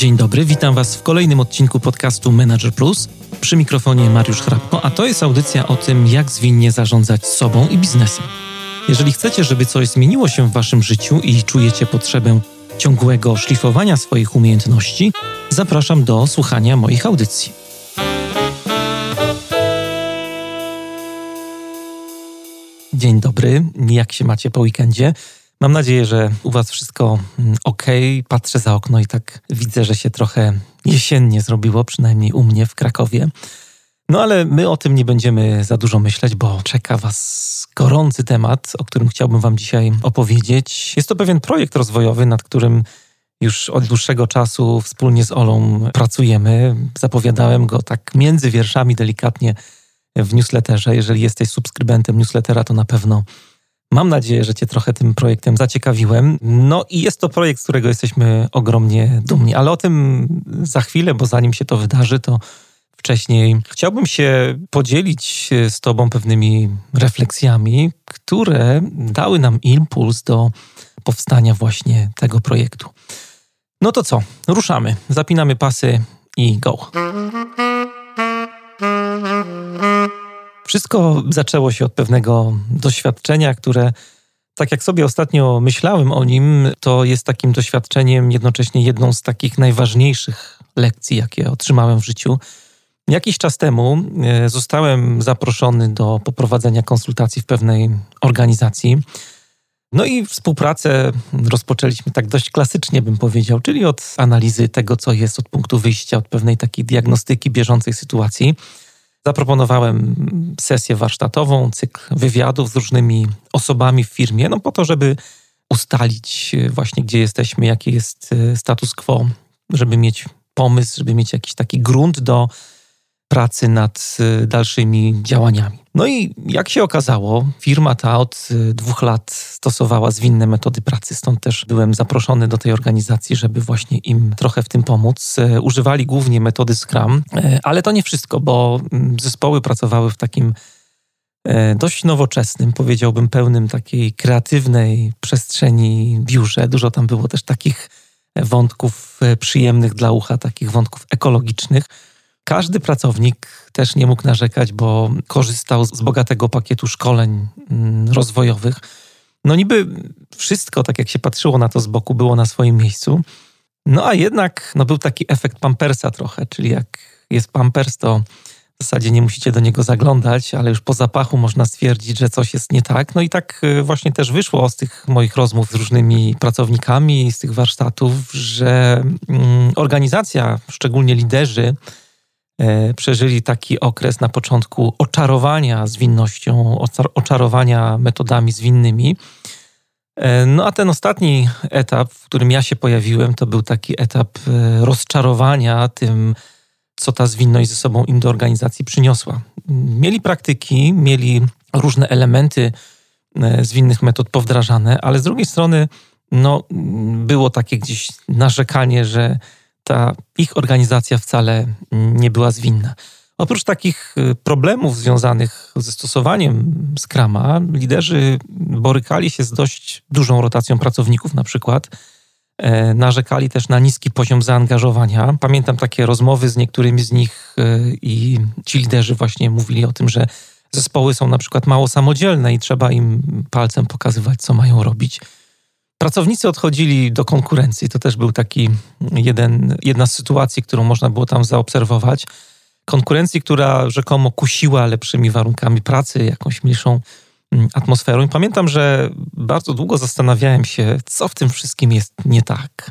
Dzień dobry, witam Was w kolejnym odcinku podcastu Manager Plus. Przy mikrofonie Mariusz Hrabko, a to jest audycja o tym, jak zwinnie zarządzać sobą i biznesem. Jeżeli chcecie, żeby coś zmieniło się w Waszym życiu i czujecie potrzebę ciągłego szlifowania swoich umiejętności, zapraszam do słuchania moich audycji. Dzień dobry, jak się macie po weekendzie? Mam nadzieję, że u Was wszystko mm, ok. Patrzę za okno i tak widzę, że się trochę jesiennie zrobiło, przynajmniej u mnie w Krakowie. No ale my o tym nie będziemy za dużo myśleć, bo czeka Was gorący temat, o którym chciałbym Wam dzisiaj opowiedzieć. Jest to pewien projekt rozwojowy, nad którym już od dłuższego czasu wspólnie z Olą pracujemy. Zapowiadałem go tak między wierszami delikatnie w newsletterze. Jeżeli jesteś subskrybentem newslettera, to na pewno Mam nadzieję, że Cię trochę tym projektem zaciekawiłem. No i jest to projekt, z którego jesteśmy ogromnie dumni, ale o tym za chwilę, bo zanim się to wydarzy, to wcześniej chciałbym się podzielić z Tobą pewnymi refleksjami, które dały nam impuls do powstania właśnie tego projektu. No to co? Ruszamy. Zapinamy pasy i go. Wszystko zaczęło się od pewnego doświadczenia, które, tak jak sobie ostatnio myślałem o nim, to jest takim doświadczeniem jednocześnie jedną z takich najważniejszych lekcji, jakie otrzymałem w życiu. Jakiś czas temu e, zostałem zaproszony do poprowadzenia konsultacji w pewnej organizacji. No i współpracę rozpoczęliśmy tak dość klasycznie, bym powiedział, czyli od analizy tego, co jest od punktu wyjścia, od pewnej takiej diagnostyki bieżącej sytuacji. Zaproponowałem sesję warsztatową, cykl wywiadów z różnymi osobami w firmie, no po to, żeby ustalić e, właśnie, gdzie jesteśmy, jaki jest e, status quo, żeby mieć pomysł, żeby mieć jakiś taki grunt do pracy nad y, dalszymi działaniami. No i jak się okazało, firma ta od y, dwóch lat stosowała zwinne metody pracy, stąd też byłem zaproszony do tej organizacji, żeby właśnie im trochę w tym pomóc. E, używali głównie metody Scrum, ale to nie wszystko, bo mm, zespoły pracowały w takim dość nowoczesnym, powiedziałbym pełnym takiej kreatywnej przestrzeni biurze. Dużo tam było też takich wątków przyjemnych dla ucha, takich wątków ekologicznych. Każdy pracownik też nie mógł narzekać, bo korzystał z bogatego pakietu szkoleń mm, rozwojowych. No niby wszystko, tak jak się patrzyło na to z boku, było na swoim miejscu. No a jednak no, był taki efekt pampersa trochę, czyli jak jest pampers, to w zasadzie nie musicie do niego zaglądać, ale już po zapachu można stwierdzić, że coś jest nie tak. No i tak y, właśnie też wyszło z tych moich rozmów z różnymi pracownikami, z tych warsztatów, że mm, organizacja, szczególnie liderzy, przeżyli taki okres na początku oczarowania zwinnością, oczarowania metodami zwinnymi. E, no a ten ostatni etap, w którym ja się pojawiłem, to był taki etap e, rozczarowania tym, co ta zwinność ze sobą im do organizacji przyniosła. Mieli praktyki, mieli różne elementy zwinnych metod powdrażane, ale z drugiej strony no, było takie gdzieś narzekanie, że ta ich organizacja wcale nie była zwinna. Oprócz takich y, problemów związanych ze stosowaniem Scrama, liderzy borykali się z dość dużą rotacją pracowników, na przykład. E, narzekali też na niski poziom zaangażowania. Pamiętam takie rozmowy z niektórymi z nich y, i ci liderzy właśnie mówili o tym, że zespoły są na przykład mało samodzielne i trzeba im palcem pokazywać, co mają robić. Pracownicy odchodzili do konkurencji. To też był taki jeden, jedna z sytuacji, którą można było tam zaobserwować. Konkurencji, która rzekomo kusiła lepszymi warunkami pracy, jakąś mniejszą mm, atmosferą. I pamiętam, że bardzo długo zastanawiałem się, co w tym wszystkim jest nie tak.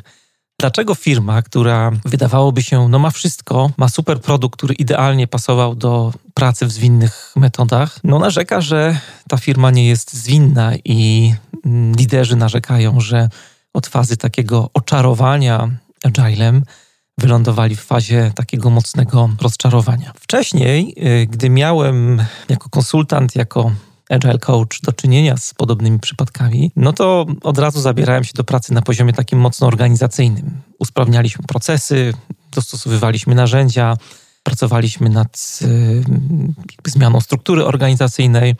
Dlaczego firma, która wydawałoby się, no ma wszystko, ma super produkt, który idealnie pasował do pracy w zwinnych metodach, no narzeka, że ta firma nie jest zwinna i liderzy narzekają, że od fazy takiego oczarowania agilem wylądowali w fazie takiego mocnego rozczarowania. Wcześniej, y, gdy miałem jako konsultant, jako agile coach do czynienia z podobnymi przypadkami, no to od razu zabierałem się do pracy na poziomie takim mocno organizacyjnym. Usprawnialiśmy procesy, dostosowywaliśmy narzędzia, pracowaliśmy nad y, zmianą struktury organizacyjnej.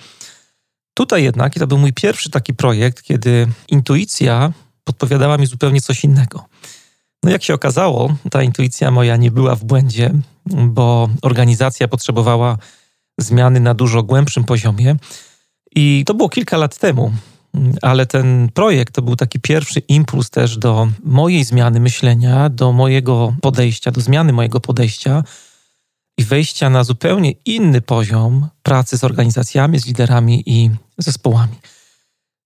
Tutaj jednak, i to był mój pierwszy taki projekt, kiedy intuicja podpowiadała mi zupełnie coś innego. No jak się okazało, ta intuicja moja nie była w błędzie, bo organizacja potrzebowała zmiany na dużo głębszym poziomie. I to było kilka lat temu, ale ten projekt to był taki pierwszy impuls też do mojej zmiany myślenia, do mojego podejścia, do zmiany mojego podejścia i wejścia na zupełnie inny poziom pracy z organizacjami, z liderami i zespołami.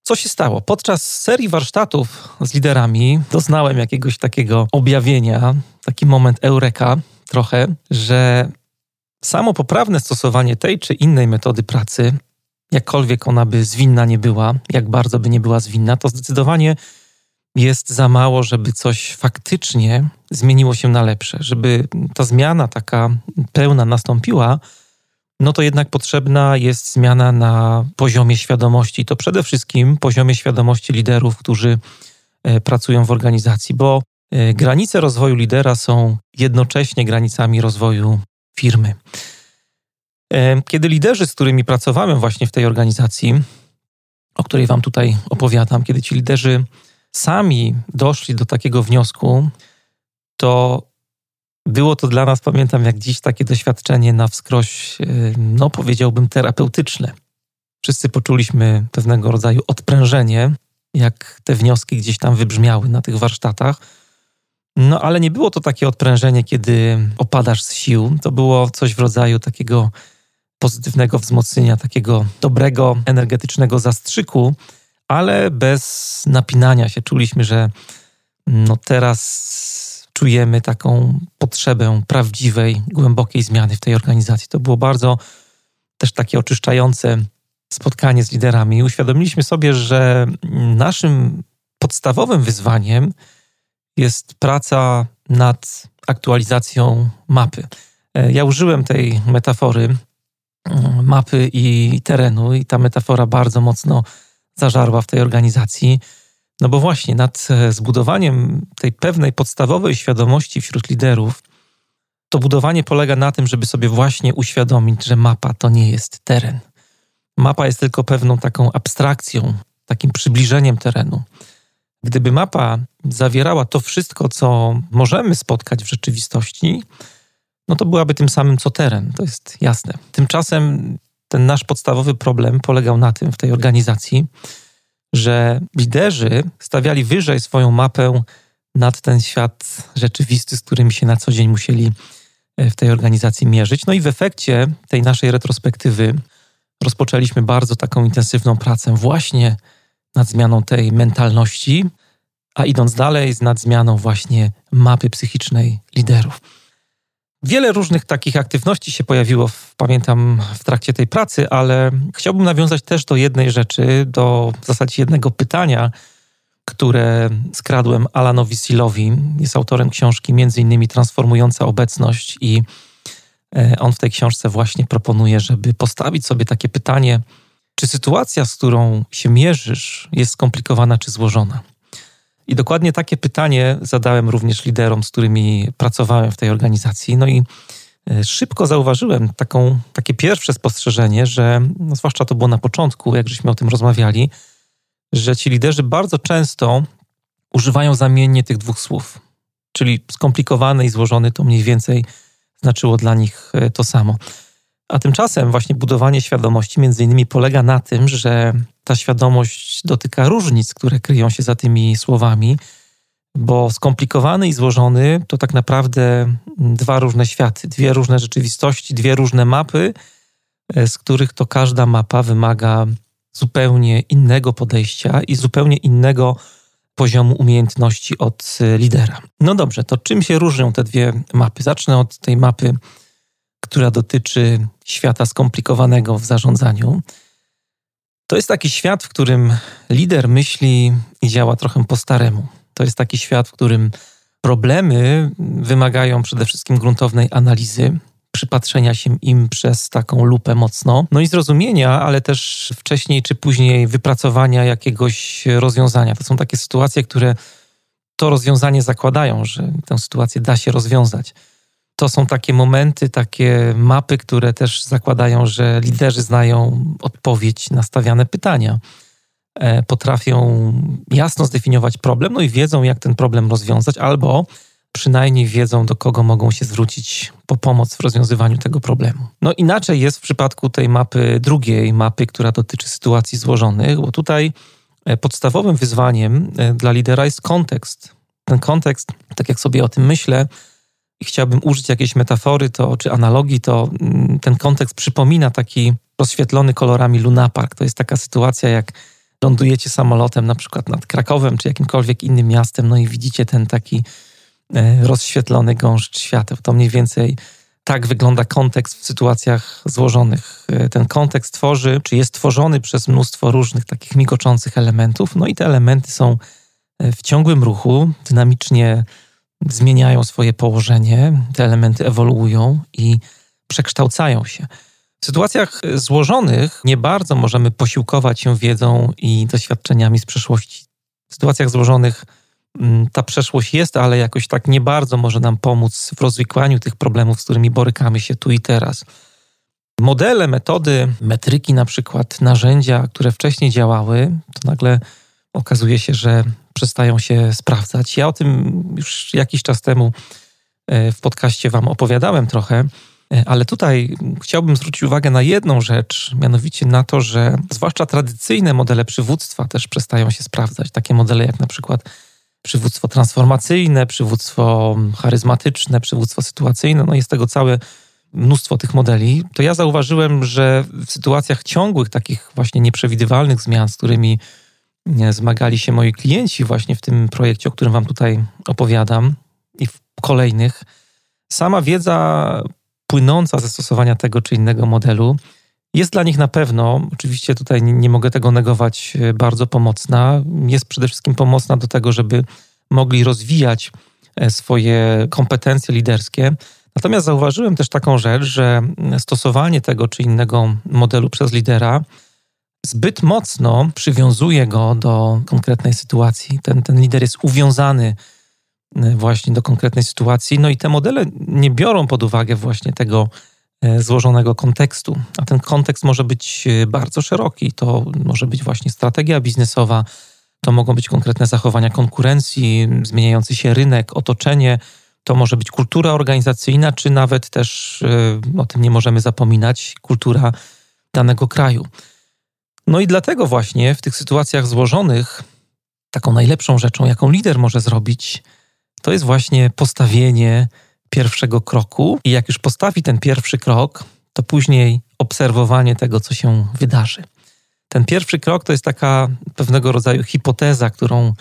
Co się stało? Podczas serii warsztatów z liderami doznałem jakiegoś takiego objawienia, taki moment eureka trochę, że samo poprawne stosowanie tej czy innej metody pracy, jakkolwiek ona by zwinna nie była, jak bardzo by nie była zwinna, to zdecydowanie jest za mało, żeby coś faktycznie zmieniło się na lepsze. Żeby ta zmiana taka pełna nastąpiła, no to jednak potrzebna jest zmiana na poziomie świadomości. To przede wszystkim poziomie świadomości liderów, którzy e, pracują w organizacji, bo e, granice rozwoju lidera są jednocześnie granicami rozwoju firmy. Kiedy liderzy, z którymi pracowałem właśnie w tej organizacji, o której Wam tutaj opowiadam, kiedy ci liderzy sami doszli do takiego wniosku, to było to dla nas, pamiętam jak dziś, takie doświadczenie na wskroś, no powiedziałbym, terapeutyczne. Wszyscy poczuliśmy pewnego rodzaju odprężenie, jak te wnioski gdzieś tam wybrzmiały na tych warsztatach. No ale nie było to takie odprężenie, kiedy opadasz z sił. To było coś w rodzaju takiego pozytywnego wzmocnienia, takiego dobrego, energetycznego zastrzyku, ale bez napinania się. Czuliśmy, że no teraz czujemy taką potrzebę prawdziwej, głębokiej zmiany w tej organizacji. To było bardzo też takie oczyszczające spotkanie z liderami. Uświadomiliśmy sobie, że naszym podstawowym wyzwaniem jest praca nad aktualizacją mapy. Ja użyłem tej metafory mapy i terenu, i ta metafora bardzo mocno zażarła w tej organizacji. No bo właśnie nad e, zbudowaniem tej pewnej podstawowej świadomości wśród liderów, to budowanie polega na tym, żeby sobie właśnie uświadomić, że mapa to nie jest teren. Mapa jest tylko pewną taką abstrakcją, takim przybliżeniem terenu. Gdyby mapa zawierała to wszystko, co możemy spotkać w rzeczywistości, no to byłaby tym samym co teren, to jest jasne. Tymczasem ten nasz podstawowy problem polegał na tym w tej organizacji, że liderzy stawiali wyżej swoją mapę nad ten świat rzeczywisty, z którym się na co dzień musieli e, w tej organizacji mierzyć. No i w efekcie tej naszej retrospektywy rozpoczęliśmy bardzo taką intensywną pracę właśnie nad zmianą tej mentalności, a idąc dalej, nad zmianą właśnie mapy psychicznej liderów. Wiele różnych takich aktywności się pojawiło, pamiętam, w trakcie tej pracy, ale chciałbym nawiązać też do jednej rzeczy, do w zasadzie jednego pytania, które skradłem Alanowi Silowi. Jest autorem książki między innymi Transformująca obecność i e, on w tej książce właśnie proponuje, żeby postawić sobie takie pytanie, czy sytuacja, z którą się mierzysz, jest skomplikowana czy złożona? I dokładnie takie pytanie zadałem również liderom, z którymi pracowałem w tej organizacji. No i e, szybko zauważyłem taką, takie pierwsze spostrzeżenie, że no zwłaszcza to było na początku, jak żeśmy o tym rozmawiali, że ci liderzy bardzo często używają zamiennie tych dwóch słów. Czyli skomplikowany i złożony to mniej więcej znaczyło dla nich e, to samo. A tymczasem właśnie budowanie świadomości między innymi polega na tym, że ta świadomość dotyka różnic, które kryją się za tymi słowami, bo skomplikowany i złożony to tak naprawdę dwa różne światy, dwie różne rzeczywistości, dwie różne mapy, e, z których to każda mapa wymaga zupełnie innego podejścia i zupełnie innego poziomu umiejętności od e, lidera. No dobrze, to czym się różnią te dwie mapy? Zacznę od tej mapy, która dotyczy świata skomplikowanego w zarządzaniu. To jest taki świat, w którym lider myśli i działa trochę po staremu. To jest taki świat, w którym problemy wymagają przede wszystkim gruntownej analizy, przypatrzenia się im przez taką lupę mocno, no i zrozumienia, ale też wcześniej czy później wypracowania jakiegoś rozwiązania. To są takie sytuacje, które to rozwiązanie zakładają, że tę sytuację da się rozwiązać to są takie momenty, takie mapy, które też zakładają, że liderzy znają odpowiedź na stawiane pytania. e, potrafią jasno zdefiniować problem, no i wiedzą, jak ten problem rozwiązać, albo przynajmniej wiedzą, do kogo mogą się zwrócić po pomoc w rozwiązywaniu tego problemu. No inaczej jest w przypadku tej mapy, drugiej mapy, która dotyczy sytuacji złożonych, bo tutaj e, podstawowym wyzwaniem e, dla lidera jest kontekst. Ten kontekst, tak jak sobie o tym myślę, chciałbym użyć jakiejś metafory to, czy analogii, to mm, ten kontekst przypomina taki rozświetlony kolorami lunapark. To jest taka sytuacja, jak lądujecie samolotem na przykład nad Krakowem, czy jakimkolwiek innym miastem, no i widzicie ten taki e, rozświetlony gąszcz świateł. To mniej więcej tak wygląda kontekst w sytuacjach złożonych. E, ten kontekst tworzy, czy jest tworzony przez mnóstwo różnych takich migoczących elementów, no i te elementy są e, w ciągłym ruchu, dynamicznie zmieniają swoje położenie, te elementy ewoluują i przekształcają się. W sytuacjach złożonych nie bardzo możemy posiłkować się wiedzą i doświadczeniami z przeszłości. W sytuacjach złożonych mm, ta przeszłość jest, ale jakoś tak nie bardzo może nam pomóc w rozwikłaniu tych problemów, z którymi borykamy się tu i teraz. Modele, metody, metryki, na przykład narzędzia, które wcześniej działały, to nagle okazuje się, że przestają się sprawdzać. Ja o tym już jakiś czas temu e, w podcaście Wam opowiadałem trochę, e, ale tutaj chciałbym zwrócić uwagę na jedną rzecz, mianowicie na to, że zwłaszcza tradycyjne modele przywództwa też przestają się sprawdzać. Takie modele jak na przykład przywództwo transformacyjne, przywództwo charyzmatyczne, przywództwo sytuacyjne, no jest tego całe mnóstwo tych modeli, to ja zauważyłem, że w sytuacjach ciągłych, takich właśnie nieprzewidywalnych zmian, z którymi zmagali się moi klienci właśnie w tym projekcie, o którym Wam tutaj opowiadam i w kolejnych. Sama wiedza płynąca ze stosowania tego czy innego modelu jest dla nich na pewno, oczywiście tutaj nie, nie mogę tego negować, e, bardzo pomocna. Jest przede wszystkim pomocna do tego, żeby mogli rozwijać e, swoje kompetencje liderskie. Natomiast zauważyłem też taką rzecz, że stosowanie tego czy innego modelu przez lidera zbyt mocno przywiązuje go do konkretnej sytuacji. Ten, ten lider jest uwiązany e, właśnie do konkretnej sytuacji, no i te modele nie biorą pod uwagę właśnie tego e, złożonego kontekstu. A ten kontekst może być e, bardzo szeroki. To może być właśnie strategia biznesowa, to mogą być konkretne zachowania konkurencji, zmieniający się rynek, otoczenie, to może być kultura organizacyjna, czy nawet też, o tym nie możemy zapominać, kultura danego kraju. No i dlatego właśnie w tych sytuacjach złożonych taką najlepszą rzeczą, jaką lider może zrobić, to jest właśnie postawienie pierwszego kroku. I jak już postawi ten pierwszy krok, to później obserwowanie tego, co się wydarzy. Ten pierwszy krok to jest taka pewnego rodzaju hipoteza, którą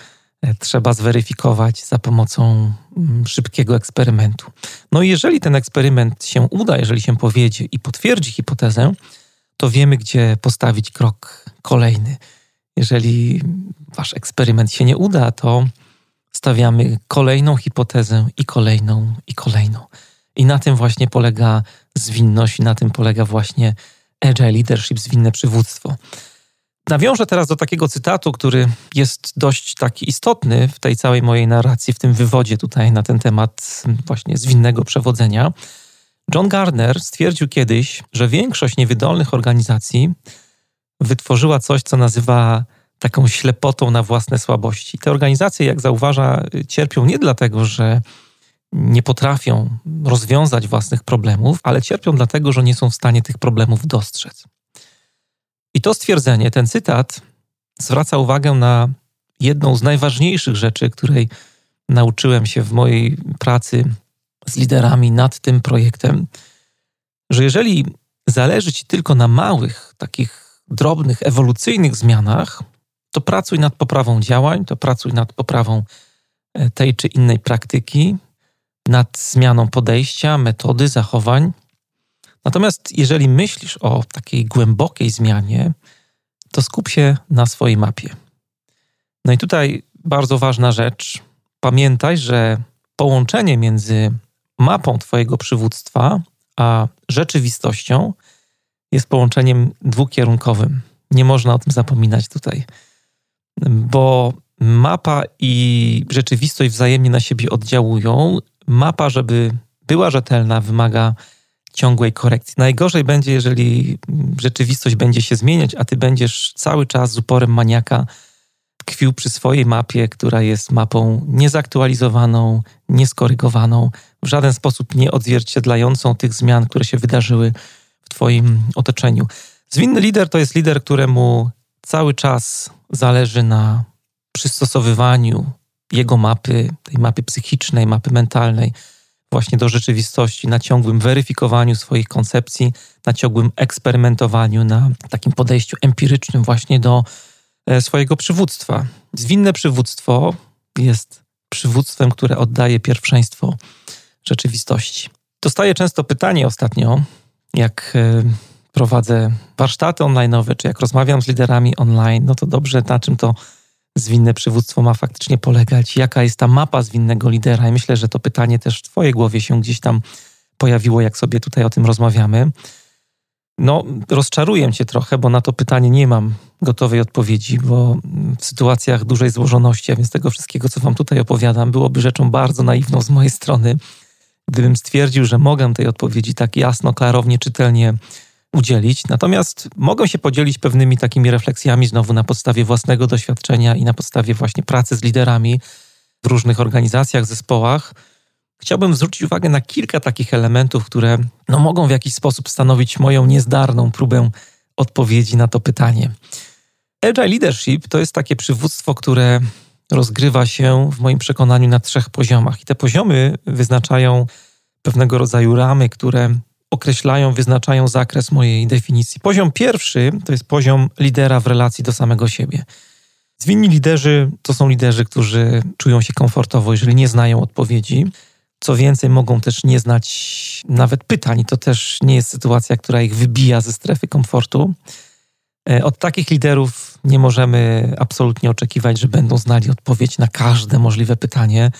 e, trzeba zweryfikować za pomocą mm, szybkiego eksperymentu. No i jeżeli ten eksperyment się uda, jeżeli się powiedzie i potwierdzi hipotezę, to wiemy, gdzie postawić krok kolejny. Jeżeli wasz eksperyment się nie uda, to stawiamy kolejną hipotezę i kolejną i kolejną. I na tym właśnie polega zwinność, i na tym polega właśnie agile leadership, zwinne przywództwo. Nawiążę teraz do takiego cytatu, który jest dość taki istotny w tej całej mojej narracji, w tym wywodzie tutaj na ten temat właśnie zwinnego przewodzenia. John Gardner stwierdził kiedyś, że większość niewydolnych organizacji wytworzyła coś, co nazywa taką ślepotą na własne słabości. Te organizacje, jak zauważa, cierpią nie dlatego, że nie potrafią rozwiązać własnych problemów, ale cierpią dlatego, że nie są w stanie tych problemów dostrzec. I to stwierdzenie, ten cytat zwraca uwagę na jedną z najważniejszych rzeczy, której nauczyłem się w mojej pracy z liderami nad tym projektem, że jeżeli zależy ci tylko na małych, takich drobnych, ewolucyjnych zmianach, to pracuj nad poprawą działań, to pracuj nad poprawą e, tej czy innej praktyki, nad zmianą podejścia, metody, zachowań. Natomiast jeżeli myślisz o takiej głębokiej zmianie, to skup się na swojej mapie. No i tutaj bardzo ważna rzecz. Pamiętaj, że połączenie między mapą Twojego przywództwa, a rzeczywistością jest połączeniem dwukierunkowym. Nie można o tym zapominać tutaj, bo mapa i rzeczywistość wzajemnie na siebie oddziałują. Mapa, żeby była rzetelna, wymaga ciągłej korekcji. Najgorzej będzie, jeżeli rzeczywistość będzie się zmieniać, a ty będziesz cały czas z uporem maniaka tkwił przy swojej mapie, która jest mapą niezaktualizowaną, nieskorygowaną, w żaden sposób nie odzwierciedlającą tych zmian, które się wydarzyły w Twoim otoczeniu. Zwinny lider to jest lider, któremu cały czas zależy na przystosowywaniu jego mapy, tej mapy psychicznej, mapy mentalnej, właśnie do rzeczywistości, na ciągłym weryfikowaniu swoich koncepcji, na ciągłym eksperymentowaniu, na takim podejściu empirycznym właśnie do swojego przywództwa. Zwinne przywództwo jest przywództwem, które oddaje pierwszeństwo rzeczywistości. Dostaję często pytanie ostatnio, jak e, prowadzę warsztaty online'owe, czy jak rozmawiam z liderami online, no to dobrze, na czym to zwinne przywództwo ma faktycznie polegać, jaka jest ta mapa zwinnego lidera. I myślę, że to pytanie też w Twojej głowie się gdzieś tam pojawiło, jak sobie tutaj o tym rozmawiamy. No, rozczaruję Cię trochę, bo na to pytanie nie mam gotowej odpowiedzi, bo w sytuacjach dużej złożoności, a więc tego wszystkiego, co Wam tutaj opowiadam, byłoby rzeczą bardzo naiwną z mojej strony, gdybym stwierdził, że mogę tej odpowiedzi tak jasno, klarownie, czytelnie udzielić. Natomiast mogę się podzielić pewnymi takimi refleksjami znowu na podstawie własnego doświadczenia i na podstawie właśnie pracy z liderami w różnych organizacjach, zespołach. Chciałbym zwrócić uwagę na kilka takich elementów, które no, mogą w jakiś sposób stanowić moją niezdarną próbę odpowiedzi na to pytanie. Agile Leadership to jest takie przywództwo, które rozgrywa się w moim przekonaniu na trzech poziomach. I te poziomy wyznaczają pewnego rodzaju ramy, które określają, wyznaczają zakres mojej definicji. Poziom pierwszy to jest poziom lidera w relacji do samego siebie. Zwinni liderzy to są liderzy, którzy czują się komfortowo, jeżeli nie znają odpowiedzi. Co więcej, mogą też nie znać nawet pytań. To też nie jest sytuacja, która ich wybija ze strefy komfortu. E, od takich liderów nie możemy absolutnie oczekiwać, że będą znali odpowiedź na każde możliwe pytanie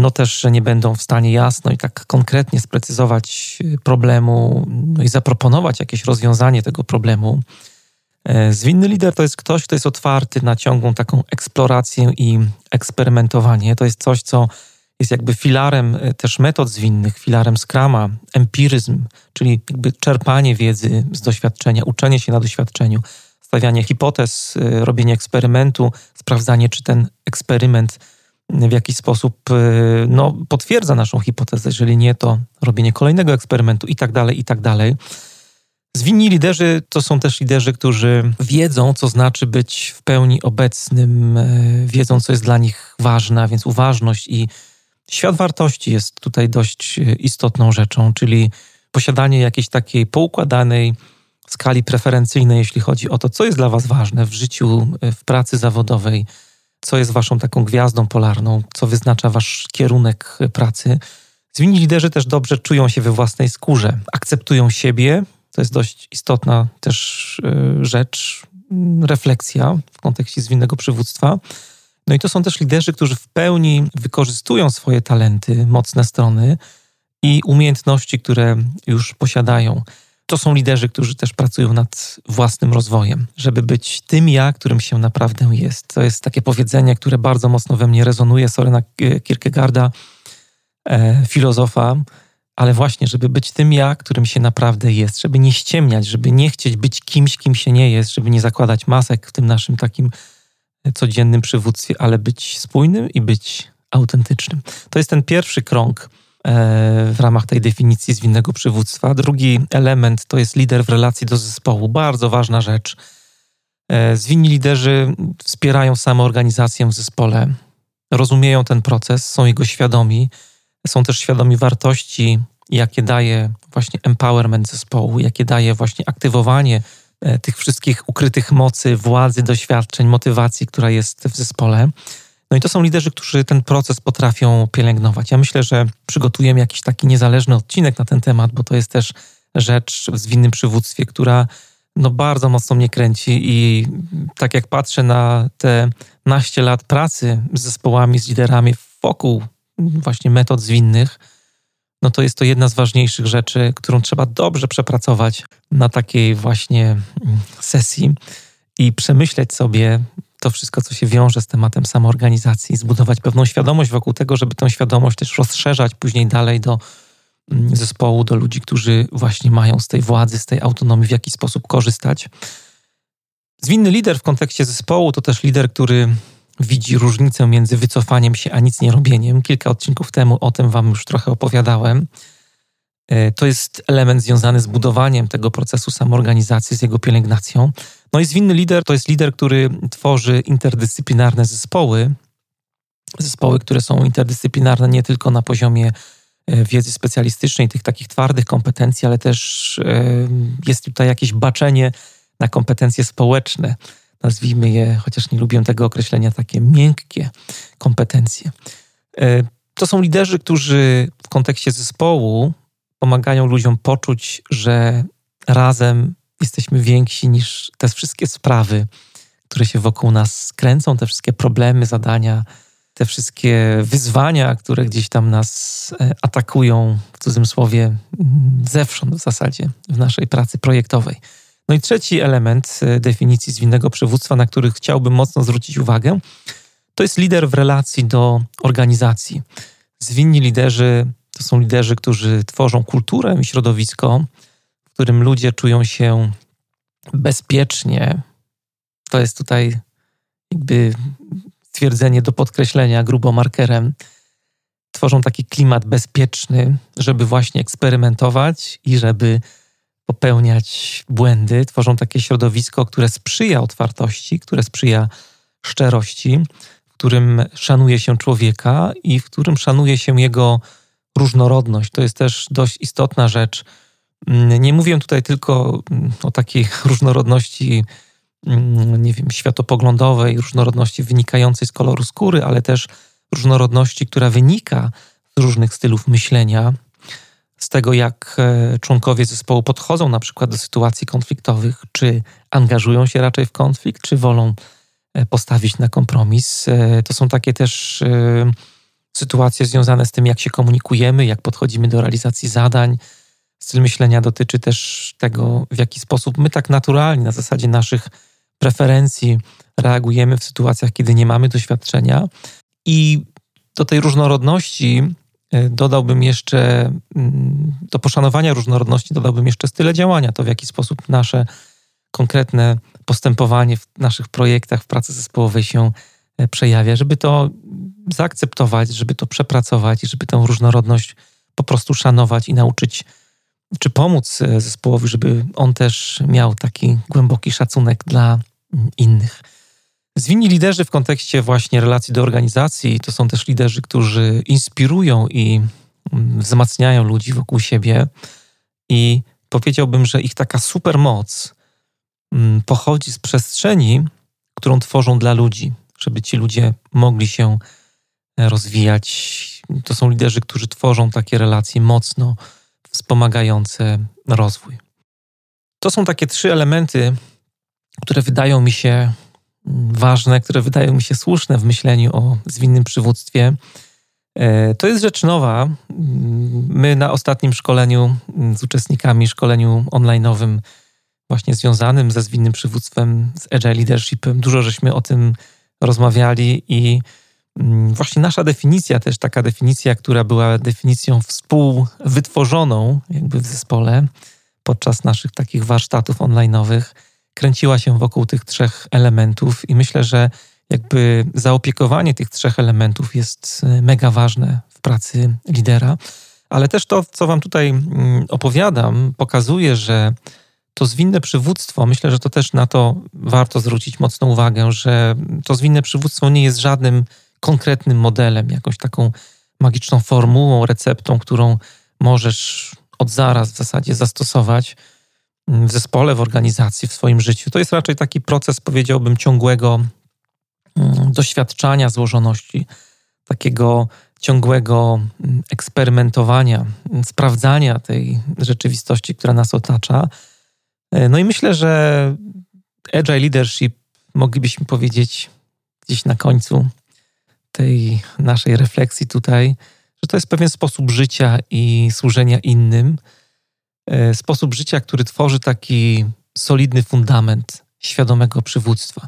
no też, że nie będą w stanie jasno i tak konkretnie sprecyzować y, problemu no i zaproponować jakieś rozwiązanie tego problemu. E, zwinny lider to jest ktoś, kto jest otwarty na ciągłą taką eksplorację i eksperymentowanie. To jest coś, co jest jakby filarem y, też metod zwinnych, filarem Scrama, empiryzm, czyli jakby czerpanie wiedzy z doświadczenia, uczenie się na doświadczeniu, stawianie hipotez, y, robienie eksperymentu, sprawdzanie, czy ten eksperyment w jakiś sposób no, potwierdza naszą hipotezę. Jeżeli nie, to robienie kolejnego eksperymentu i tak dalej, i tak dalej. Zwinni liderzy to są też liderzy, którzy wiedzą, co znaczy być w pełni obecnym, wiedzą, co jest dla nich ważne, więc uważność i świat wartości jest tutaj dość y, istotną rzeczą, czyli posiadanie jakiejś takiej poukładanej skali preferencyjnej, jeśli chodzi o to, co jest dla Was ważne w życiu, w pracy zawodowej, co jest waszą taką gwiazdą polarną, co wyznacza wasz kierunek pracy. Zwinni liderzy też dobrze czują się we własnej skórze, akceptują siebie. To jest dość istotna też e, rzecz, refleksja w kontekście zwinnego przywództwa. No i to są też liderzy, którzy w pełni wykorzystują swoje talenty, mocne strony i umiejętności, które już posiadają to są liderzy, którzy też pracują nad własnym rozwojem, żeby być tym ja, którym się naprawdę jest. To jest takie powiedzenie, które bardzo mocno we mnie rezonuje, Sorena Kierkegaarda, e, filozofa, ale właśnie, żeby być tym ja, którym się naprawdę jest, żeby nie ściemniać, żeby nie chcieć być kimś, kim się nie jest, żeby nie zakładać masek w tym naszym takim codziennym przywództwie, ale być spójnym i być autentycznym. To jest ten pierwszy krąg E, w ramach tej definicji zwinnego przywództwa. Drugi element to jest lider w relacji do zespołu. Bardzo ważna rzecz. E, zwinni liderzy wspierają samoorganizację w zespole, rozumieją ten proces, są jego świadomi, są też świadomi wartości, jakie daje właśnie empowerment zespołu, jakie daje właśnie aktywowanie tych wszystkich ukrytych mocy, władzy, doświadczeń, motywacji, która jest w zespole. No i to są liderzy, którzy ten proces potrafią pielęgnować. Ja myślę, że przygotujemy jakiś taki niezależny odcinek na ten temat, bo to jest też rzecz w zwinnym przywództwie, która no bardzo mocno mnie kręci i tak jak patrzę na te naście lat pracy z zespołami, z liderami wokół właśnie metod zwinnych, no to jest to jedna z ważniejszych rzeczy, którą trzeba dobrze przepracować na takiej właśnie sesji i przemyśleć sobie, to wszystko, co się wiąże z tematem samoorganizacji, zbudować pewną świadomość wokół tego, żeby tę świadomość też rozszerzać później dalej do mm, zespołu, do ludzi, którzy właśnie mają z tej władzy, z tej autonomii w jakiś sposób korzystać. Zwinny lider w kontekście zespołu to też lider, który widzi różnicę między wycofaniem się a nic nie robieniem. Kilka odcinków temu o tym Wam już trochę opowiadałem. E, to jest element związany z budowaniem tego procesu samoorganizacji, z jego pielęgnacją. No i zwinny lider to jest lider, który tworzy interdyscyplinarne zespoły. Zespoły, które są interdyscyplinarne nie tylko na poziomie e, wiedzy specjalistycznej, tych takich twardych kompetencji, ale też e, jest tutaj jakieś baczenie na kompetencje społeczne. Nazwijmy je, chociaż nie lubię tego określenia, takie miękkie kompetencje. To są liderzy, którzy w kontekście zespołu pomagają ludziom poczuć, że razem jesteśmy więksi niż te wszystkie sprawy, które się wokół nas kręcą, te wszystkie problemy, zadania, te wszystkie wyzwania, które gdzieś tam nas e, atakują, w cudzysłowie, mm, zewsząd w zasadzie w naszej pracy projektowej. No i trzeci element e, definicji zwinnego przywództwa, na który chciałbym mocno zwrócić uwagę, to jest lider w relacji do organizacji. Zwinni liderzy to są liderzy, którzy tworzą kulturę i środowisko, w którym ludzie czują się bezpiecznie. To jest tutaj jakby stwierdzenie do podkreślenia grubo markerem. Tworzą taki klimat bezpieczny, żeby właśnie eksperymentować i żeby popełniać błędy. Tworzą takie środowisko, które sprzyja otwartości, które sprzyja szczerości, w którym szanuje się człowieka i w którym szanuje się jego różnorodność. To jest też dość istotna rzecz. Mm, nie mówię tutaj tylko mm, o takiej różnorodności, mm, nie wiem, światopoglądowej, różnorodności wynikającej z koloru skóry, ale też różnorodności, która wynika z różnych stylów myślenia, z tego, jak e, członkowie zespołu podchodzą na przykład do sytuacji konfliktowych, czy angażują się raczej w konflikt, czy wolą e, postawić na kompromis. E, to są takie też sytuacje związane z tym, jak się komunikujemy, jak podchodzimy do realizacji zadań. Styl myślenia dotyczy też tego, w jaki sposób my tak naturalnie, na zasadzie naszych preferencji, reagujemy w sytuacjach, kiedy nie mamy doświadczenia. I do tej różnorodności dodałbym jeszcze, mm, do poszanowania różnorodności dodałbym jeszcze style działania, to w jaki sposób nasze konkretne postępowanie w naszych projektach, w pracy zespołowej się e, przejawia, żeby to zaakceptować, żeby to przepracować i żeby tę różnorodność po prostu szanować i nauczyć, czy pomóc e, zespołowi, żeby on też miał taki głęboki szacunek dla mm, innych. Zwinni liderzy w kontekście właśnie relacji do organizacji to są też liderzy, którzy inspirują i mm, wzmacniają ludzi wokół siebie. I powiedziałbym, że ich taka supermoc mm, pochodzi z przestrzeni, którą tworzą dla ludzi, żeby ci ludzie mogli się rozwijać. To są liderzy, którzy tworzą takie relacje mocno wspomagające rozwój. To są takie trzy elementy, które wydają mi się ważne, które wydają mi się słuszne w myśleniu o zwinnym przywództwie. E, to jest rzecz nowa. My na ostatnim szkoleniu z uczestnikami, szkoleniu online'owym, właśnie związanym ze zwinnym przywództwem, z Agile Leadershipem, dużo żeśmy o tym rozmawiali i Mm, właśnie nasza definicja, też taka definicja, która była definicją współwytworzoną jakby w zespole podczas naszych takich warsztatów online'owych, kręciła się wokół tych trzech elementów i myślę, że jakby zaopiekowanie tych trzech elementów jest e, mega ważne w pracy lidera. Ale też to, co Wam tutaj mm, opowiadam, pokazuje, że to zwinne przywództwo, myślę, że to też na to warto zwrócić mocną uwagę, że to zwinne przywództwo nie jest żadnym konkretnym modelem, jakąś taką magiczną formułą, receptą, którą możesz od zaraz w zasadzie zastosować w zespole, w organizacji, w swoim życiu. To jest raczej taki proces, powiedziałbym, ciągłego mm, doświadczania złożoności, takiego ciągłego mm, eksperymentowania, mm, sprawdzania tej rzeczywistości, która nas otacza. E, no i myślę, że Agile Leadership moglibyśmy powiedzieć gdzieś na końcu tej naszej refleksji tutaj, że to jest pewien sposób życia i służenia innym. E, sposób życia, który tworzy taki solidny fundament świadomego przywództwa.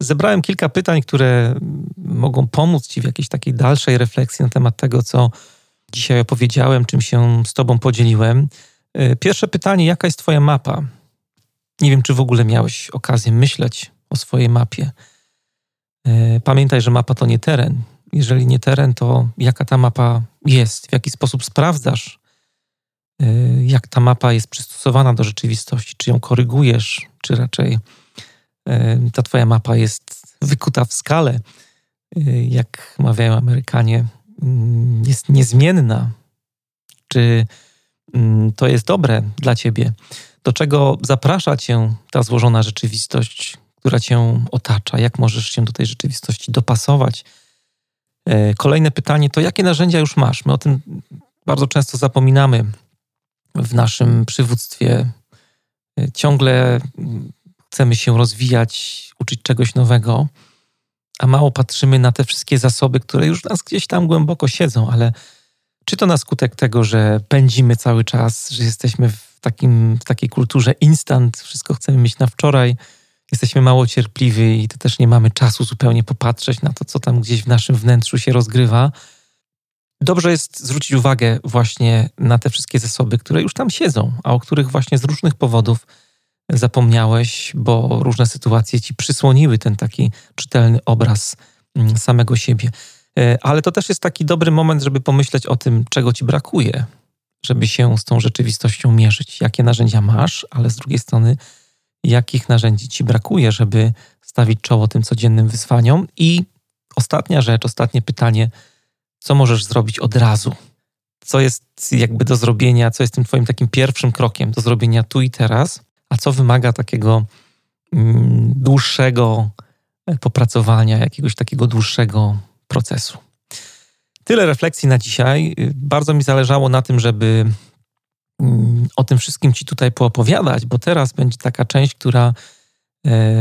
Zebrałem kilka pytań, które mogą pomóc Ci w jakiejś takiej dalszej refleksji na temat tego, co dzisiaj opowiedziałem, czym się z Tobą podzieliłem. E, pierwsze pytanie: jaka jest Twoja mapa? Nie wiem, czy w ogóle miałeś okazję myśleć o swojej mapie. E, pamiętaj, że mapa to nie teren. Jeżeli nie teren, to jaka ta mapa jest, w jaki sposób sprawdzasz, jak ta mapa jest przystosowana do rzeczywistości, czy ją korygujesz, czy raczej ta Twoja mapa jest wykuta w skale, jak mawiają Amerykanie, mm, jest niezmienna. Czy mm, to jest dobre dla Ciebie? Do czego zaprasza Cię ta złożona rzeczywistość, która Cię otacza? Jak możesz się do tej rzeczywistości dopasować? Kolejne pytanie to, jakie narzędzia już masz? My o tym bardzo często zapominamy w naszym przywództwie. E, ciągle chcemy się rozwijać, uczyć czegoś nowego, a mało patrzymy na te wszystkie zasoby, które już nas gdzieś tam głęboko siedzą, ale czy to na skutek tego, że pędzimy cały czas, że jesteśmy w, takim, w takiej kulturze instant, wszystko chcemy mieć na wczoraj, jesteśmy mało cierpliwi i to też nie mamy czasu zupełnie popatrzeć na to, co tam gdzieś w naszym wnętrzu się rozgrywa. Dobrze jest zwrócić uwagę właśnie na te wszystkie zasoby, które już tam siedzą, a o których właśnie z różnych powodów zapomniałeś, bo różne sytuacje ci przysłoniły ten taki czytelny obraz mm, samego siebie. E, ale to też jest taki dobry moment, żeby pomyśleć o tym, czego ci brakuje, żeby się z tą rzeczywistością mierzyć. Jakie narzędzia masz, ale z drugiej strony, jakich narzędzi ci brakuje, żeby stawić czoło tym codziennym wyzwaniom. I ostatnia rzecz, ostatnie pytanie: co możesz zrobić od razu? Co jest jakby do zrobienia, co jest tym Twoim takim pierwszym krokiem do zrobienia tu i teraz, a co wymaga takiego mm, dłuższego e, popracowania, jakiegoś takiego dłuższego procesu. Tyle refleksji na dzisiaj. Bardzo mi zależało na tym, żeby mm, o tym wszystkim Ci tutaj poopowiadać, bo teraz będzie taka część, która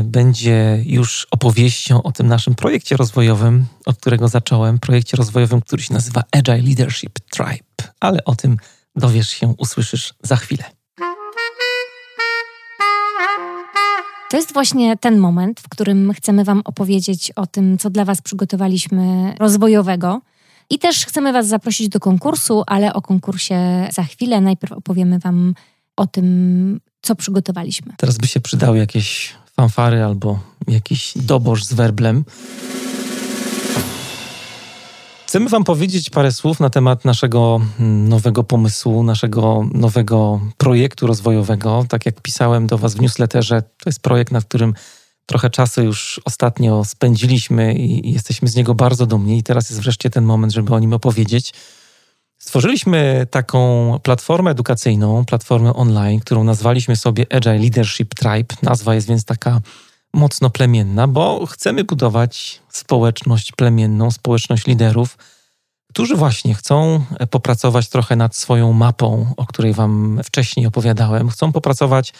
będzie już opowieścią o tym naszym projekcie rozwojowym, od którego zacząłem. Projekcie rozwojowym, który się nazywa Agile Leadership Tribe, ale o tym dowiesz się, usłyszysz za chwilę. To jest właśnie ten moment, w którym chcemy Wam opowiedzieć o tym, co dla Was przygotowaliśmy rozwojowego. I też chcemy Was zaprosić do konkursu, ale o konkursie za chwilę. Najpierw opowiemy Wam o tym, co przygotowaliśmy. Teraz by się przydały jakieś fanfary albo jakiś doboż z werblem. Chcemy Wam powiedzieć parę słów na temat naszego mm, nowego pomysłu, naszego nowego projektu rozwojowego. Tak jak pisałem do Was w newsletterze, to jest projekt, nad którym trochę czasu już ostatnio spędziliśmy i jesteśmy z niego bardzo dumni. I teraz jest wreszcie ten moment, żeby o nim opowiedzieć. Stworzyliśmy taką platformę edukacyjną, platformę online, którą nazwaliśmy sobie Agile Leadership Tribe. Nazwa jest więc taka mocno plemienna, bo chcemy budować społeczność plemienną, społeczność liderów, którzy właśnie chcą popracować trochę nad swoją mapą, o której Wam wcześniej opowiadałem. Chcą popracować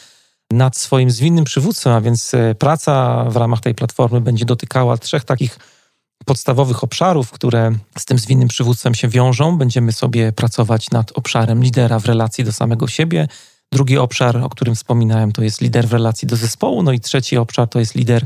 nad swoim zwinnym przywództwem, a więc e, praca w ramach tej platformy będzie dotykała trzech takich podstawowych obszarów, które z tym zwinnym przywództwem się wiążą. Będziemy sobie pracować nad obszarem lidera w relacji do samego siebie, Drugi obszar, o którym wspominałem, to jest lider w relacji do zespołu. No i trzeci obszar to jest lider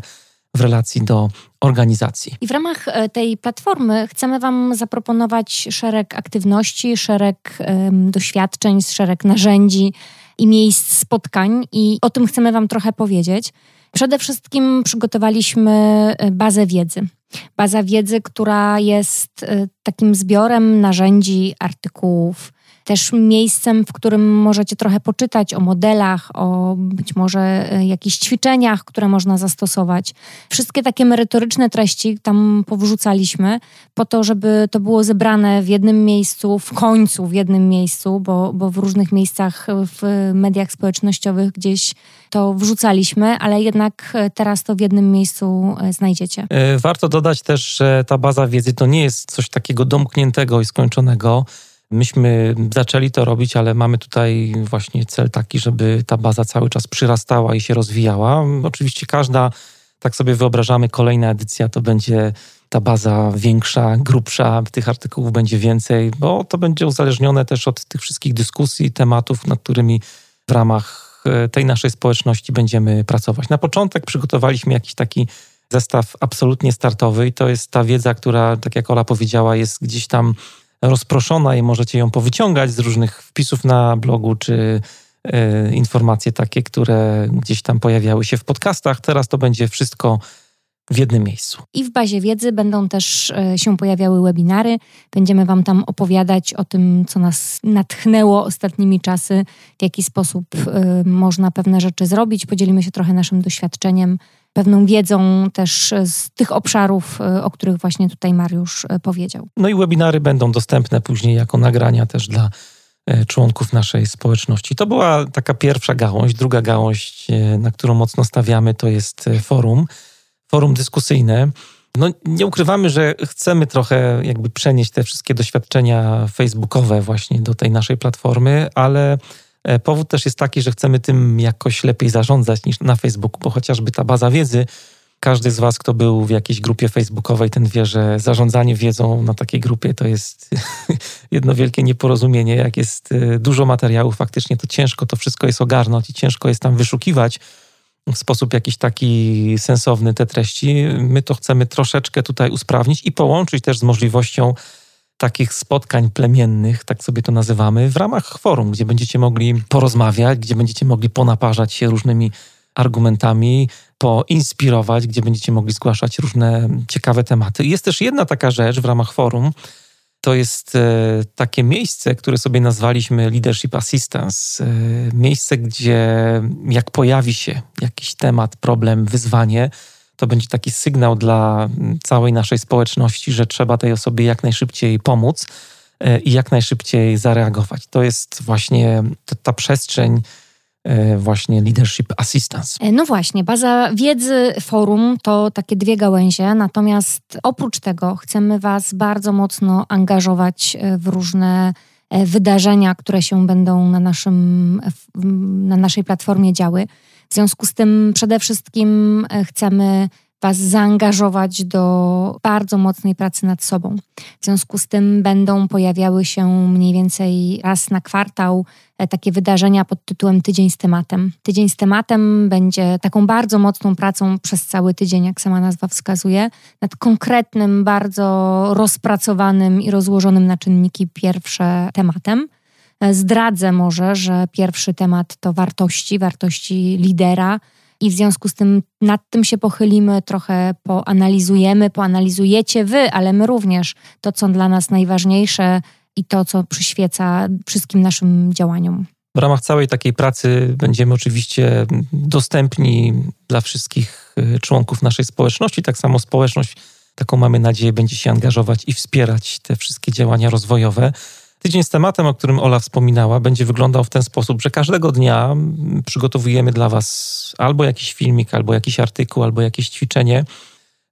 w relacji do organizacji. I w ramach e, tej platformy chcemy Wam zaproponować szereg aktywności, szereg um, doświadczeń, szereg narzędzi i miejsc spotkań, i o tym chcemy Wam trochę powiedzieć. Przede wszystkim przygotowaliśmy e, bazę wiedzy. Baza wiedzy, która jest e, takim zbiorem narzędzi, artykułów, też miejscem, w którym możecie trochę poczytać o modelach, o być może e, jakichś ćwiczeniach, które można zastosować. Wszystkie takie merytoryczne treści tam powrzucaliśmy po to, żeby to było zebrane w jednym miejscu, w końcu w jednym miejscu, bo, bo w różnych miejscach w mediach społecznościowych gdzieś to wrzucaliśmy, ale jednak e, teraz to w jednym miejscu e, znajdziecie. Warto dodać też, że ta baza wiedzy to nie jest coś takiego domkniętego i skończonego. Myśmy zaczęli to robić, ale mamy tutaj właśnie cel taki, żeby ta baza cały czas przyrastała i się rozwijała. Oczywiście każda, tak sobie wyobrażamy, kolejna edycja to będzie ta baza większa, grubsza, tych artykułów będzie więcej, bo to będzie uzależnione też od tych wszystkich dyskusji, tematów, nad którymi w ramach e, tej naszej społeczności będziemy pracować. Na początek przygotowaliśmy jakiś taki zestaw absolutnie startowy i to jest ta wiedza, która, tak jak Ola powiedziała, jest gdzieś tam rozproszona i możecie ją powyciągać z różnych wpisów na blogu czy y, informacje takie, które gdzieś tam pojawiały się w podcastach. Teraz to będzie wszystko w jednym miejscu. I w bazie wiedzy będą też e, się pojawiały webinary. Będziemy Wam tam opowiadać o tym, co nas natchnęło ostatnimi czasy, w jaki sposób e, można pewne rzeczy zrobić. Podzielimy się trochę naszym doświadczeniem, pewną wiedzą też z tych obszarów, e, o których właśnie tutaj Mariusz powiedział. No i webinary będą dostępne później jako nagrania też dla członków naszej społeczności. To była taka pierwsza gałąź. Druga gałąź, na którą mocno stawiamy, to jest forum forum dyskusyjne. No, nie ukrywamy, że chcemy trochę jakby przenieść te wszystkie doświadczenia facebookowe właśnie do tej naszej platformy, ale e, powód też jest taki, że chcemy tym jakoś lepiej zarządzać niż na Facebooku, bo chociażby ta baza wiedzy, każdy z Was, kto był w jakiejś grupie facebookowej, ten wie, że zarządzanie wiedzą na takiej grupie to jest jedno wielkie nieporozumienie. Jak jest e, dużo materiałów, faktycznie to ciężko to wszystko jest ogarnąć i ciężko jest tam wyszukiwać w sposób jakiś taki sensowny te treści. My to chcemy troszeczkę tutaj usprawnić i połączyć też z możliwością takich spotkań plemiennych, tak sobie to nazywamy, w ramach forum, gdzie będziecie mogli porozmawiać, gdzie będziecie mogli ponaparzać się różnymi argumentami, poinspirować, gdzie będziecie mogli zgłaszać różne ciekawe tematy. Jest też jedna taka rzecz w ramach forum, to jest e, takie miejsce, które sobie nazwaliśmy Leadership Assistance. E, miejsce, gdzie jak pojawi się jakiś temat, problem, wyzwanie, to będzie taki sygnał dla całej naszej społeczności, że trzeba tej osobie jak najszybciej pomóc e, i jak najszybciej zareagować. To jest właśnie ta przestrzeń, E, właśnie Leadership Assistance. E, no właśnie, baza wiedzy forum to takie dwie gałęzie, natomiast oprócz tego chcemy Was bardzo mocno angażować w różne wydarzenia, które się będą na, naszym, na naszej platformie działy. W związku z tym przede wszystkim chcemy Was zaangażować do bardzo mocnej pracy nad sobą. W związku z tym będą pojawiały się mniej więcej raz na kwartał e, takie wydarzenia pod tytułem Tydzień z tematem. Tydzień z tematem będzie taką bardzo mocną pracą przez cały tydzień, jak sama nazwa wskazuje, nad konkretnym, bardzo rozpracowanym i rozłożonym na czynniki pierwsze tematem. E, zdradzę może, że pierwszy temat to wartości, wartości lidera, i w związku z tym nad tym się pochylimy, trochę poanalizujemy, poanalizujecie wy, ale my również to, co dla nas najważniejsze i to, co przyświeca wszystkim naszym działaniom. W ramach całej takiej pracy będziemy oczywiście dostępni dla wszystkich y, członków naszej społeczności. Tak samo społeczność, taką mamy nadzieję, będzie się angażować i wspierać te wszystkie działania rozwojowe. Tydzień z tematem, o którym Ola wspominała, będzie wyglądał w ten sposób, że każdego dnia przygotowujemy dla Was albo jakiś filmik, albo jakiś artykuł, albo jakieś ćwiczenie.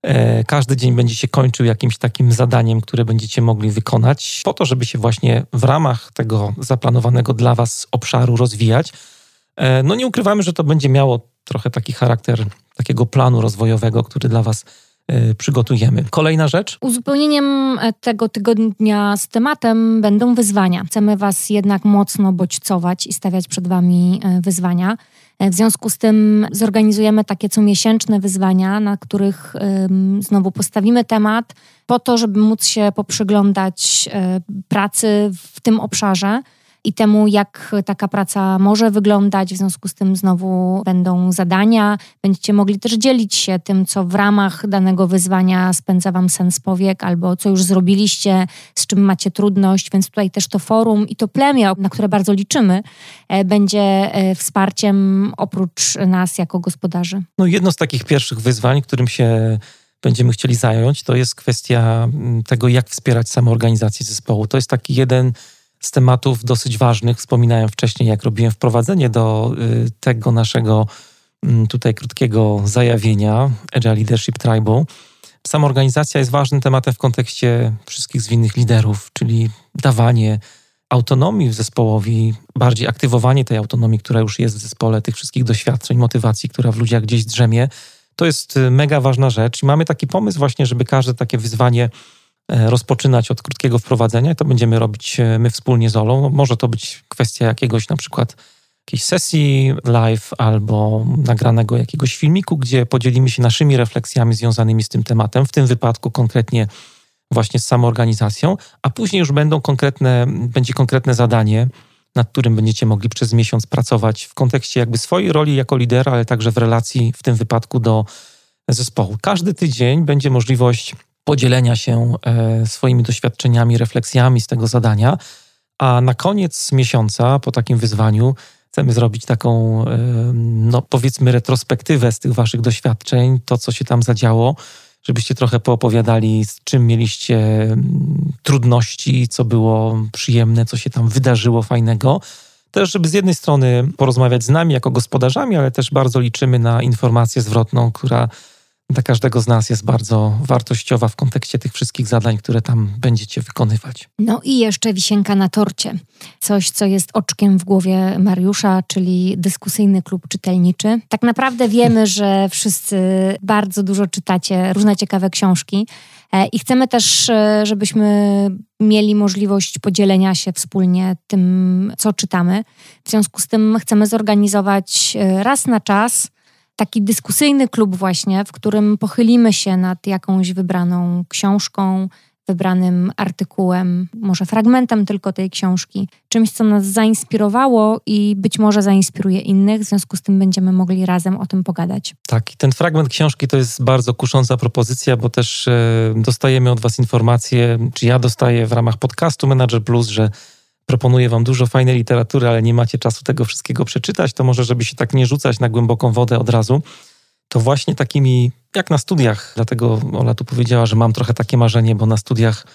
E, każdy dzień będzie się kończył jakimś takim zadaniem, które będziecie mogli wykonać, po to, żeby się właśnie w ramach tego zaplanowanego dla Was obszaru rozwijać. E, no nie ukrywamy, że to będzie miało trochę taki charakter takiego planu rozwojowego, który dla Was przygotujemy. Kolejna rzecz. Uzupełnieniem e, tego tygodnia z tematem będą wyzwania. Chcemy Was jednak mocno bodźcować i stawiać przed Wami e, wyzwania. E, w związku z tym zorganizujemy takie comiesięczne wyzwania, na których znowu postawimy temat, po to, żeby móc się poprzyglądać pracy w tym obszarze i temu, jak taka praca może wyglądać. W związku z tym znowu będą zadania. Będziecie mogli też dzielić się tym, co w ramach danego wyzwania spędza Wam sens powiek, albo co już zrobiliście, z czym macie trudność. Więc tutaj też to forum i to plemię, na które bardzo liczymy, e, będzie e, wsparciem oprócz nas jako gospodarzy. No jedno z takich pierwszych wyzwań, którym się będziemy chcieli zająć, to jest kwestia mm, tego, jak wspierać samoorganizację zespołu. To jest taki jeden z tematów dosyć ważnych. Wspominałem wcześniej, jak robiłem wprowadzenie do y, tego naszego mm, tutaj krótkiego zajawienia Agile Leadership Tribal. Sama organizacja jest ważnym tematem w kontekście wszystkich zwinnych liderów, czyli dawanie autonomii zespołowi, bardziej aktywowanie tej autonomii, która już jest w zespole, tych wszystkich doświadczeń, motywacji, która w ludziach gdzieś drzemie. To jest y, mega ważna rzecz i mamy taki pomysł właśnie, żeby każde takie wyzwanie rozpoczynać od krótkiego wprowadzenia. To będziemy robić e, my wspólnie z Olą. Może to być kwestia jakiegoś na przykład jakiejś sesji live albo nagranego jakiegoś filmiku, gdzie podzielimy się naszymi refleksjami związanymi z tym tematem. W tym wypadku konkretnie właśnie z samoorganizacją, a później już będą konkretne, będzie konkretne zadanie, nad którym będziecie mogli przez miesiąc pracować w kontekście jakby swojej roli jako lidera, ale także w relacji w tym wypadku do zespołu. Każdy tydzień będzie możliwość podzielenia się e, swoimi doświadczeniami, refleksjami z tego zadania, a na koniec miesiąca po takim wyzwaniu chcemy zrobić taką, e, no powiedzmy, retrospektywę z tych waszych doświadczeń, to co się tam zadziało, żebyście trochę poopowiadali, z czym mieliście mm, trudności, co było przyjemne, co się tam wydarzyło fajnego. Też, żeby z jednej strony porozmawiać z nami jako gospodarzami, ale też bardzo liczymy na informację zwrotną, która dla każdego z nas jest bardzo wartościowa w kontekście tych wszystkich zadań, które tam będziecie wykonywać. No i jeszcze wisienka na torcie. Coś, co jest oczkiem w głowie Mariusza, czyli dyskusyjny klub czytelniczy. Tak naprawdę wiemy, że wszyscy bardzo dużo czytacie różne ciekawe książki. E, I chcemy też, e, żebyśmy mieli możliwość podzielenia się wspólnie tym, co czytamy. W związku z tym chcemy zorganizować e, raz na czas taki dyskusyjny klub właśnie, w którym pochylimy się nad jakąś wybraną książką, wybranym artykułem, może fragmentem tylko tej książki, czymś, co nas zainspirowało i być może zainspiruje innych, w związku z tym będziemy mogli razem o tym pogadać. Tak, i ten fragment książki to jest bardzo kusząca propozycja, bo też e, dostajemy od Was informacje, czy ja dostaję w ramach podcastu Manager Plus, że proponuję wam dużo fajnej literatury, ale nie macie czasu tego wszystkiego przeczytać, to może, żeby się tak nie rzucać na głęboką wodę od razu, to właśnie takimi, jak na studiach, dlatego Ola tu powiedziała, że mam trochę takie marzenie, bo na studiach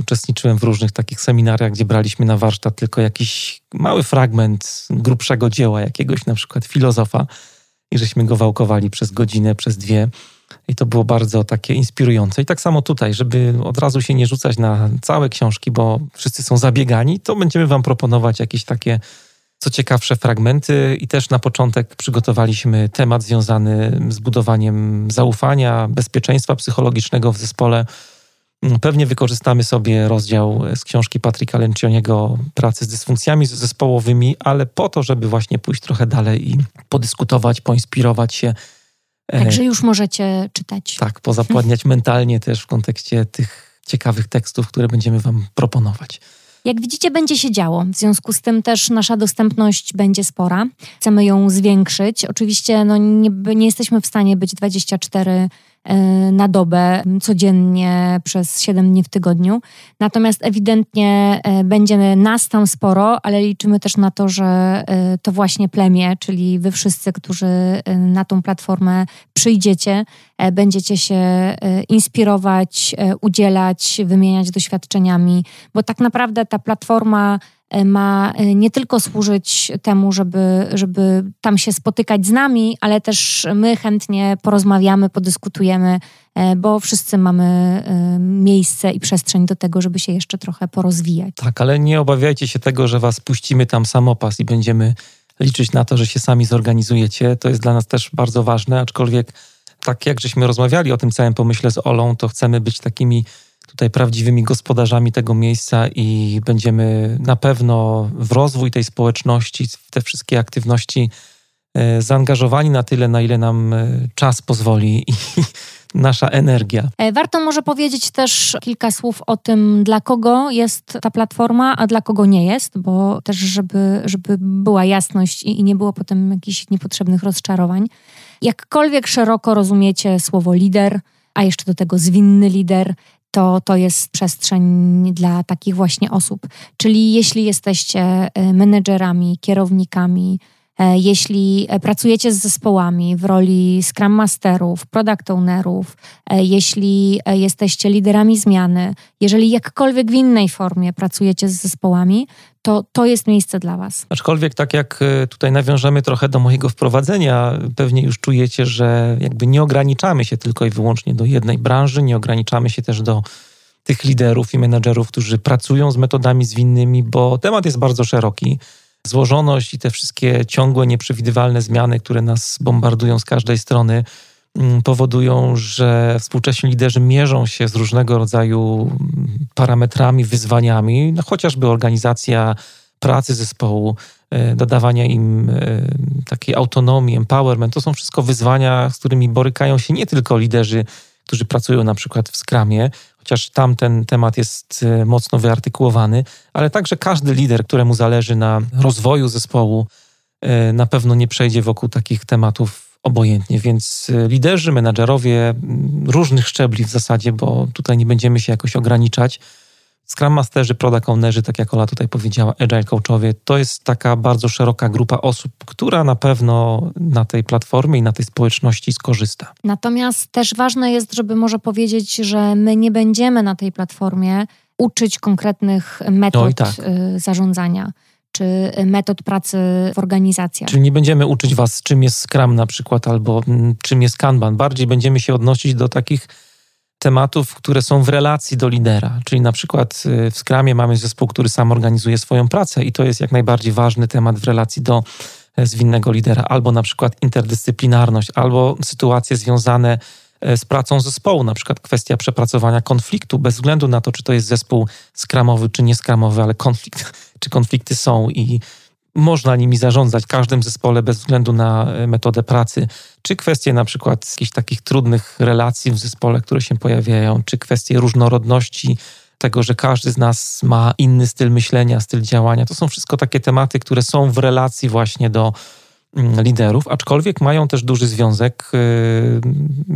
uczestniczyłem w różnych takich seminariach, gdzie braliśmy na warsztat tylko jakiś mały fragment grubszego dzieła jakiegoś na przykład filozofa i żeśmy go wałkowali przez godzinę, przez dwie. I to było bardzo takie inspirujące. I tak samo tutaj, żeby od razu się nie rzucać na całe książki, bo wszyscy są zabiegani, to będziemy Wam proponować jakieś takie co ciekawsze fragmenty i też na początek przygotowaliśmy temat związany z budowaniem zaufania, bezpieczeństwa psychologicznego w zespole. Pewnie wykorzystamy sobie rozdział z książki Patryka Lencioniego Pracy z dysfunkcjami zespołowymi, ale po to, żeby właśnie pójść trochę dalej i podyskutować, poinspirować się Także już możecie czytać. Tak, pozapładniać mentalnie też w kontekście tych ciekawych tekstów, które będziemy Wam proponować. Jak widzicie, będzie się działo. W związku z tym też nasza dostępność będzie spora. Chcemy ją zwiększyć. Oczywiście no, nie, nie jesteśmy w stanie być 24 E, na dobę, codziennie przez 7 dni w tygodniu. Natomiast ewidentnie e, będzie nas tam sporo, ale liczymy też na to, że e, to właśnie plemię, czyli wy wszyscy, którzy na tą platformę przyjdziecie, będziecie się inspirować, udzielać, wymieniać doświadczeniami, bo tak naprawdę ta platforma E, ma e, nie tylko służyć temu, żeby, żeby tam się spotykać z nami, ale też my chętnie porozmawiamy, podyskutujemy, e, bo wszyscy mamy miejsce i przestrzeń do tego, żeby się jeszcze trochę porozwijać. Tak, ale nie obawiajcie się tego, że was puścimy tam samopas i będziemy liczyć na to, że się sami zorganizujecie. To jest dla nas też bardzo ważne, aczkolwiek tak jak żeśmy rozmawiali o tym całym pomyśle z Olą, to chcemy być takimi tutaj prawdziwymi gospodarzami tego miejsca i będziemy na pewno w rozwój tej społeczności, w te wszystkie aktywności e, zaangażowani na tyle, na ile nam e, czas pozwoli i nasza energia. E, warto może powiedzieć też kilka słów o tym, dla kogo jest ta platforma, a dla kogo nie jest, bo też, żeby, żeby była jasność i, i nie było potem jakichś niepotrzebnych rozczarowań. Jakkolwiek szeroko rozumiecie słowo lider, a jeszcze do tego zwinny lider, to to jest przestrzeń dla takich właśnie osób. Czyli jeśli jesteście e, menedżerami, kierownikami, e, jeśli pracujecie z zespołami w roli Scrum Masterów, Product Ownerów, e, jeśli jesteście liderami zmiany, jeżeli jakkolwiek w innej formie pracujecie z zespołami, to to jest miejsce dla Was. Aczkolwiek, tak jak e, tutaj nawiążemy trochę do mojego wprowadzenia, pewnie już czujecie, że jakby nie ograniczamy się tylko i wyłącznie do jednej branży, nie ograniczamy się też do tych liderów i menedżerów, którzy pracują z metodami zwinnymi, bo temat jest bardzo szeroki. Złożoność i te wszystkie ciągłe, nieprzewidywalne zmiany, które nas bombardują z każdej strony, powodują, że współcześni liderzy mierzą się z różnego rodzaju parametrami, wyzwaniami, no chociażby organizacja pracy zespołu, e, dodawania im e, takiej autonomii, empowerment. To są wszystko wyzwania, z którymi borykają się nie tylko liderzy, którzy pracują na przykład w skramie, chociaż tam ten temat jest e, mocno wyartykułowany, ale także każdy lider, któremu zależy na rozwoju zespołu, na pewno nie przejdzie wokół takich tematów obojętnie. Więc e, liderzy, menadżerowie różnych szczebli w zasadzie, bo tutaj nie będziemy się jakoś ograniczać, Scrum Masterzy, Product Ownerzy, tak jak Ola tutaj powiedziała, Agile Coachowie, to jest taka bardzo szeroka grupa osób, która na pewno na tej platformie i na tej społeczności skorzysta. Natomiast też ważne jest, żeby może powiedzieć, że my nie będziemy na tej platformie uczyć konkretnych metod tak. Y, zarządzania czy metod pracy w organizacjach. Czyli nie będziemy uczyć Was, czym jest Scrum na przykład, albo mm, czym jest Kanban. Bardziej będziemy się odnosić do takich tematów, które są w relacji do lidera. Czyli na przykład y, w Scrumie mamy zespół, który sam organizuje swoją pracę i to jest jak najbardziej ważny temat w relacji do e, zwinnego lidera. Albo na przykład interdyscyplinarność, albo sytuacje związane e, z pracą zespołu, na przykład kwestia przepracowania konfliktu, bez względu na to, czy to jest zespół skramowy, czy nieskramowy, ale konflikt, czy konflikty są i można nimi zarządzać w każdym zespole bez względu na e, metodę pracy, czy kwestie na przykład jakichś takich trudnych relacji w zespole, które się pojawiają, czy kwestie różnorodności, tego, że każdy z nas ma inny styl myślenia, styl działania. To są wszystko takie tematy, które są w relacji właśnie do mm, liderów, aczkolwiek mają też duży związek e,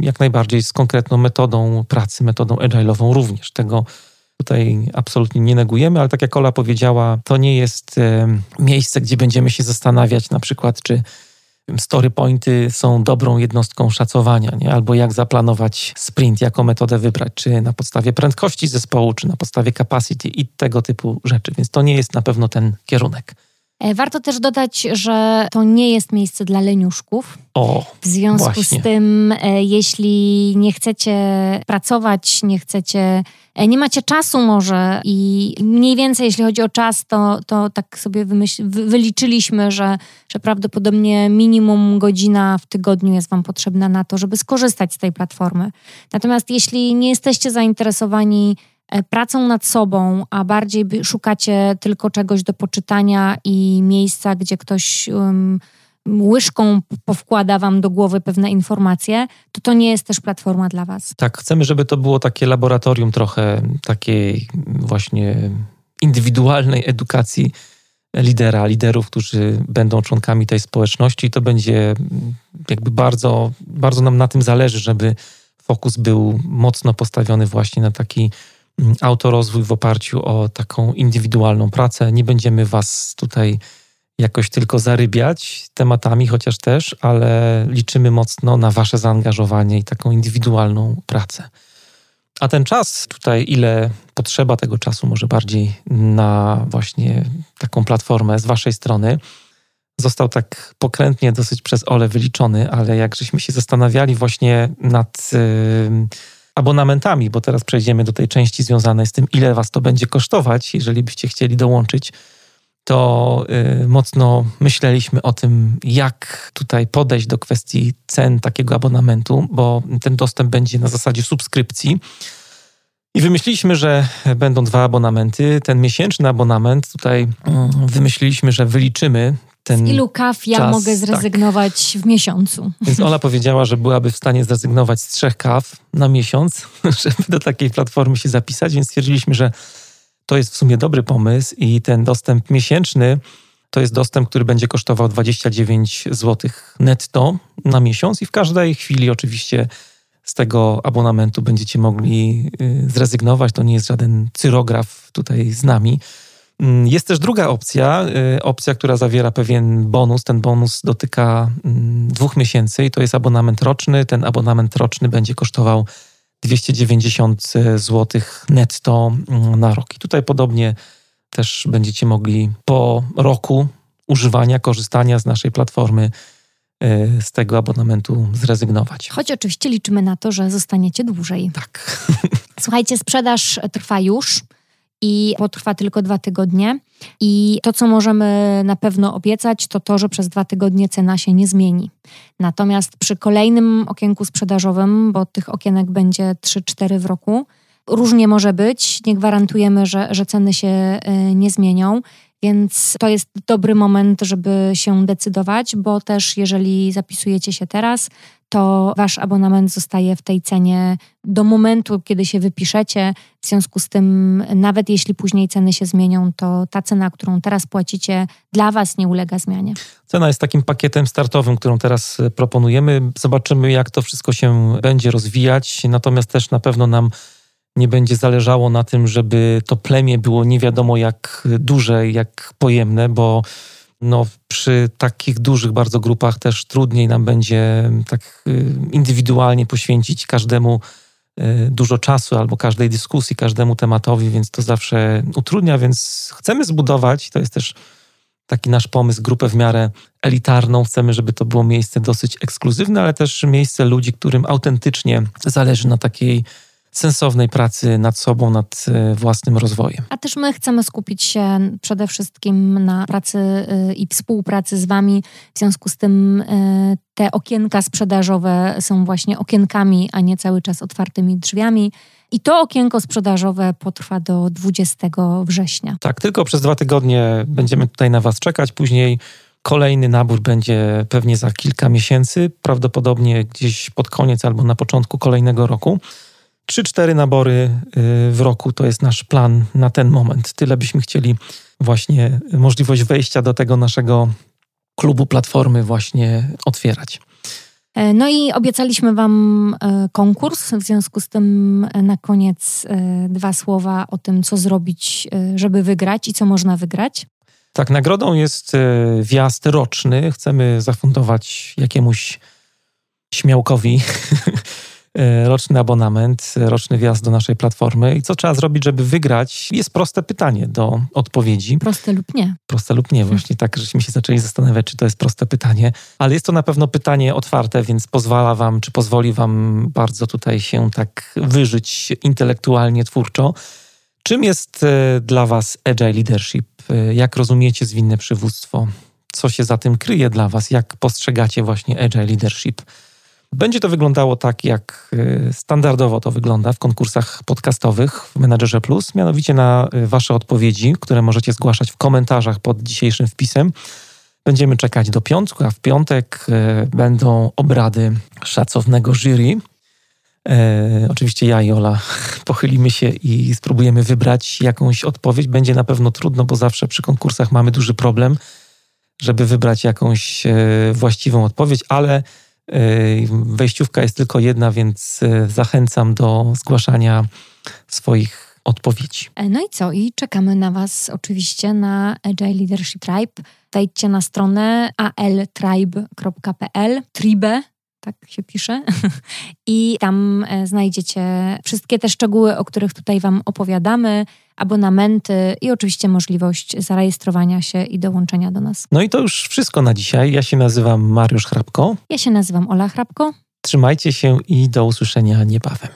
jak najbardziej z konkretną metodą pracy, metodą agile'ową również. Tego Tutaj absolutnie nie negujemy, ale tak jak Ola powiedziała, to nie jest miejsce, gdzie będziemy się zastanawiać na przykład, czy story pointy są dobrą jednostką szacowania, nie? albo jak zaplanować sprint, jaką metodę wybrać, czy na podstawie prędkości zespołu, czy na podstawie capacity i tego typu rzeczy. Więc to nie jest na pewno ten kierunek. E, warto też dodać, że to nie jest miejsce dla leniuszków. O, w związku właśnie. z tym, e, jeśli nie chcecie pracować, nie chcecie, e, nie macie czasu może i mniej więcej jeśli chodzi o czas, to, to tak sobie wymyśl, wyliczyliśmy, że, że prawdopodobnie minimum godzina w tygodniu jest Wam potrzebna na to, żeby skorzystać z tej platformy. Natomiast jeśli nie jesteście zainteresowani pracą nad sobą, a bardziej szukacie tylko czegoś do poczytania i miejsca, gdzie ktoś um, łyżką powkłada wam do głowy pewne informacje, to to nie jest też platforma dla was. Tak, chcemy, żeby to było takie laboratorium trochę takiej właśnie indywidualnej edukacji lidera, liderów, którzy będą członkami tej społeczności. I to będzie jakby bardzo, bardzo nam na tym zależy, żeby fokus był mocno postawiony właśnie na taki autorozwój w oparciu o taką indywidualną pracę. Nie będziemy Was tutaj jakoś tylko zarybiać tematami, chociaż też, ale liczymy mocno na Wasze zaangażowanie i taką indywidualną pracę. A ten czas, tutaj ile potrzeba tego czasu, może bardziej na właśnie taką platformę z Waszej strony, został tak pokrętnie dosyć przez Ole wyliczony, ale jak żeśmy się zastanawiali właśnie nad. Yy, abonamentami, bo teraz przejdziemy do tej części związanej z tym, ile was to będzie kosztować, jeżeli byście chcieli dołączyć, to y, mocno myśleliśmy o tym, jak tutaj podejść do kwestii cen takiego abonamentu, bo ten dostęp będzie na zasadzie subskrypcji. I wymyśliliśmy, że będą dwa abonamenty. Ten miesięczny abonament tutaj y, wymyśliliśmy, że wyliczymy ten Z ilu kaw ja czas, mogę tak. zrezygnować tak. w miesiącu? Więc Ola powiedziała, że byłaby w stanie zrezygnować z trzech kaw na miesiąc, żeby do takiej platformy się zapisać, więc stwierdziliśmy, że to jest w sumie dobry pomysł i ten dostęp miesięczny to jest dostęp, który będzie kosztował 29 zł netto na miesiąc i w każdej chwili oczywiście z tego abonamentu będziecie mogli y, zrezygnować. To nie jest żaden cyrograf tutaj z nami. Mm, jest też druga opcja, y, opcja, która zawiera pewien bonus. Ten bonus dotyka mm, dwóch miesięcy i to jest abonament roczny. Ten abonament roczny będzie kosztował 290 zł netto mm, na rok. I tutaj podobnie też będziecie mogli po roku używania, korzystania z naszej platformy y, z tego abonamentu zrezygnować. Choć oczywiście liczymy na to, że zostaniecie dłużej. Tak. Słuchajcie, sprzedaż trwa już i potrwa tylko dwa tygodnie. I to, co możemy na pewno obiecać, to to, że przez dwa tygodnie cena się nie zmieni. Natomiast przy kolejnym okienku sprzedażowym, bo tych okienek będzie 3-4 w roku, różnie może być. Nie gwarantujemy, że, że ceny się y, nie zmienią. Więc to jest dobry moment, żeby się decydować, bo też jeżeli zapisujecie się teraz, to wasz abonament zostaje w tej cenie do momentu, kiedy się wypiszecie. W związku z tym, nawet jeśli później ceny się zmienią, to ta cena, którą teraz płacicie, dla was nie ulega zmianie. Cena jest takim pakietem startowym, którą teraz proponujemy. Zobaczymy, jak to wszystko się będzie rozwijać. Natomiast też na pewno nam nie będzie zależało na tym, żeby to plemię było nie wiadomo jak duże, jak pojemne, bo no, przy takich dużych bardzo grupach też trudniej nam będzie tak y, indywidualnie poświęcić każdemu y, dużo czasu albo każdej dyskusji, każdemu tematowi, więc to zawsze utrudnia, więc chcemy zbudować, to jest też taki nasz pomysł, grupę w miarę elitarną. Chcemy, żeby to było miejsce dosyć ekskluzywne, ale też miejsce ludzi, którym autentycznie zależy na takiej sensownej pracy nad sobą, nad e, własnym rozwojem. A też my chcemy skupić się przede wszystkim na pracy e, i współpracy z Wami. W związku z tym e, te okienka sprzedażowe są właśnie okienkami, a nie cały czas otwartymi drzwiami. I to okienko sprzedażowe potrwa do 20 września. Tak, tylko przez dwa tygodnie będziemy tutaj na Was czekać. Później kolejny nabór będzie pewnie za kilka miesięcy, prawdopodobnie gdzieś pod koniec albo na początku kolejnego roku. 3-4 nabory y, w roku to jest nasz plan na ten moment. Tyle byśmy chcieli właśnie możliwość wejścia do tego naszego klubu platformy właśnie otwierać. E, no i obiecaliśmy Wam e, konkurs, w związku z tym e, na koniec dwa słowa o tym, co zrobić, żeby wygrać i co można wygrać. Tak, nagrodą jest wjazd roczny. Chcemy zafundować jakiemuś śmiałkowi roczny abonament, roczny wjazd do naszej platformy. I co trzeba zrobić, żeby wygrać? Jest proste pytanie do odpowiedzi. Proste lub nie. Proste lub nie, właśnie tak, żeśmy się zaczęli zastanawiać, czy to jest proste pytanie. Ale jest to na pewno pytanie otwarte, więc pozwala wam, czy pozwoli wam bardzo tutaj się tak wyżyć intelektualnie, twórczo. Czym jest e, dla was agile leadership? E, jak rozumiecie zwinne przywództwo? Co się za tym kryje dla was? Jak postrzegacie właśnie agile leadership? Będzie to wyglądało tak, jak y, standardowo to wygląda w konkursach podcastowych w Menadżerze Plus, mianowicie na y, Wasze odpowiedzi, które możecie zgłaszać w komentarzach pod dzisiejszym wpisem. Będziemy czekać do piątku, a w piątek y, będą obrady szacownego jury. E, oczywiście ja i Ola pochylimy się i spróbujemy wybrać jakąś odpowiedź. Będzie na pewno trudno, bo zawsze przy konkursach mamy duży problem, żeby wybrać jakąś e, właściwą odpowiedź, ale Wejściówka jest tylko jedna, więc e, zachęcam do zgłaszania swoich odpowiedzi. E, no i co? I czekamy na Was oczywiście na Agile Leadership Tribe. Wejdźcie na stronę altribe.pl, tribe tak się pisze. I tam e, znajdziecie wszystkie te szczegóły, o których tutaj Wam opowiadamy, abonamenty i oczywiście możliwość zarejestrowania się i dołączenia do nas. No i to już wszystko na dzisiaj. Ja się nazywam Mariusz Hrabko. Ja się nazywam Ola Hrabko. Trzymajcie się i do usłyszenia niebawem.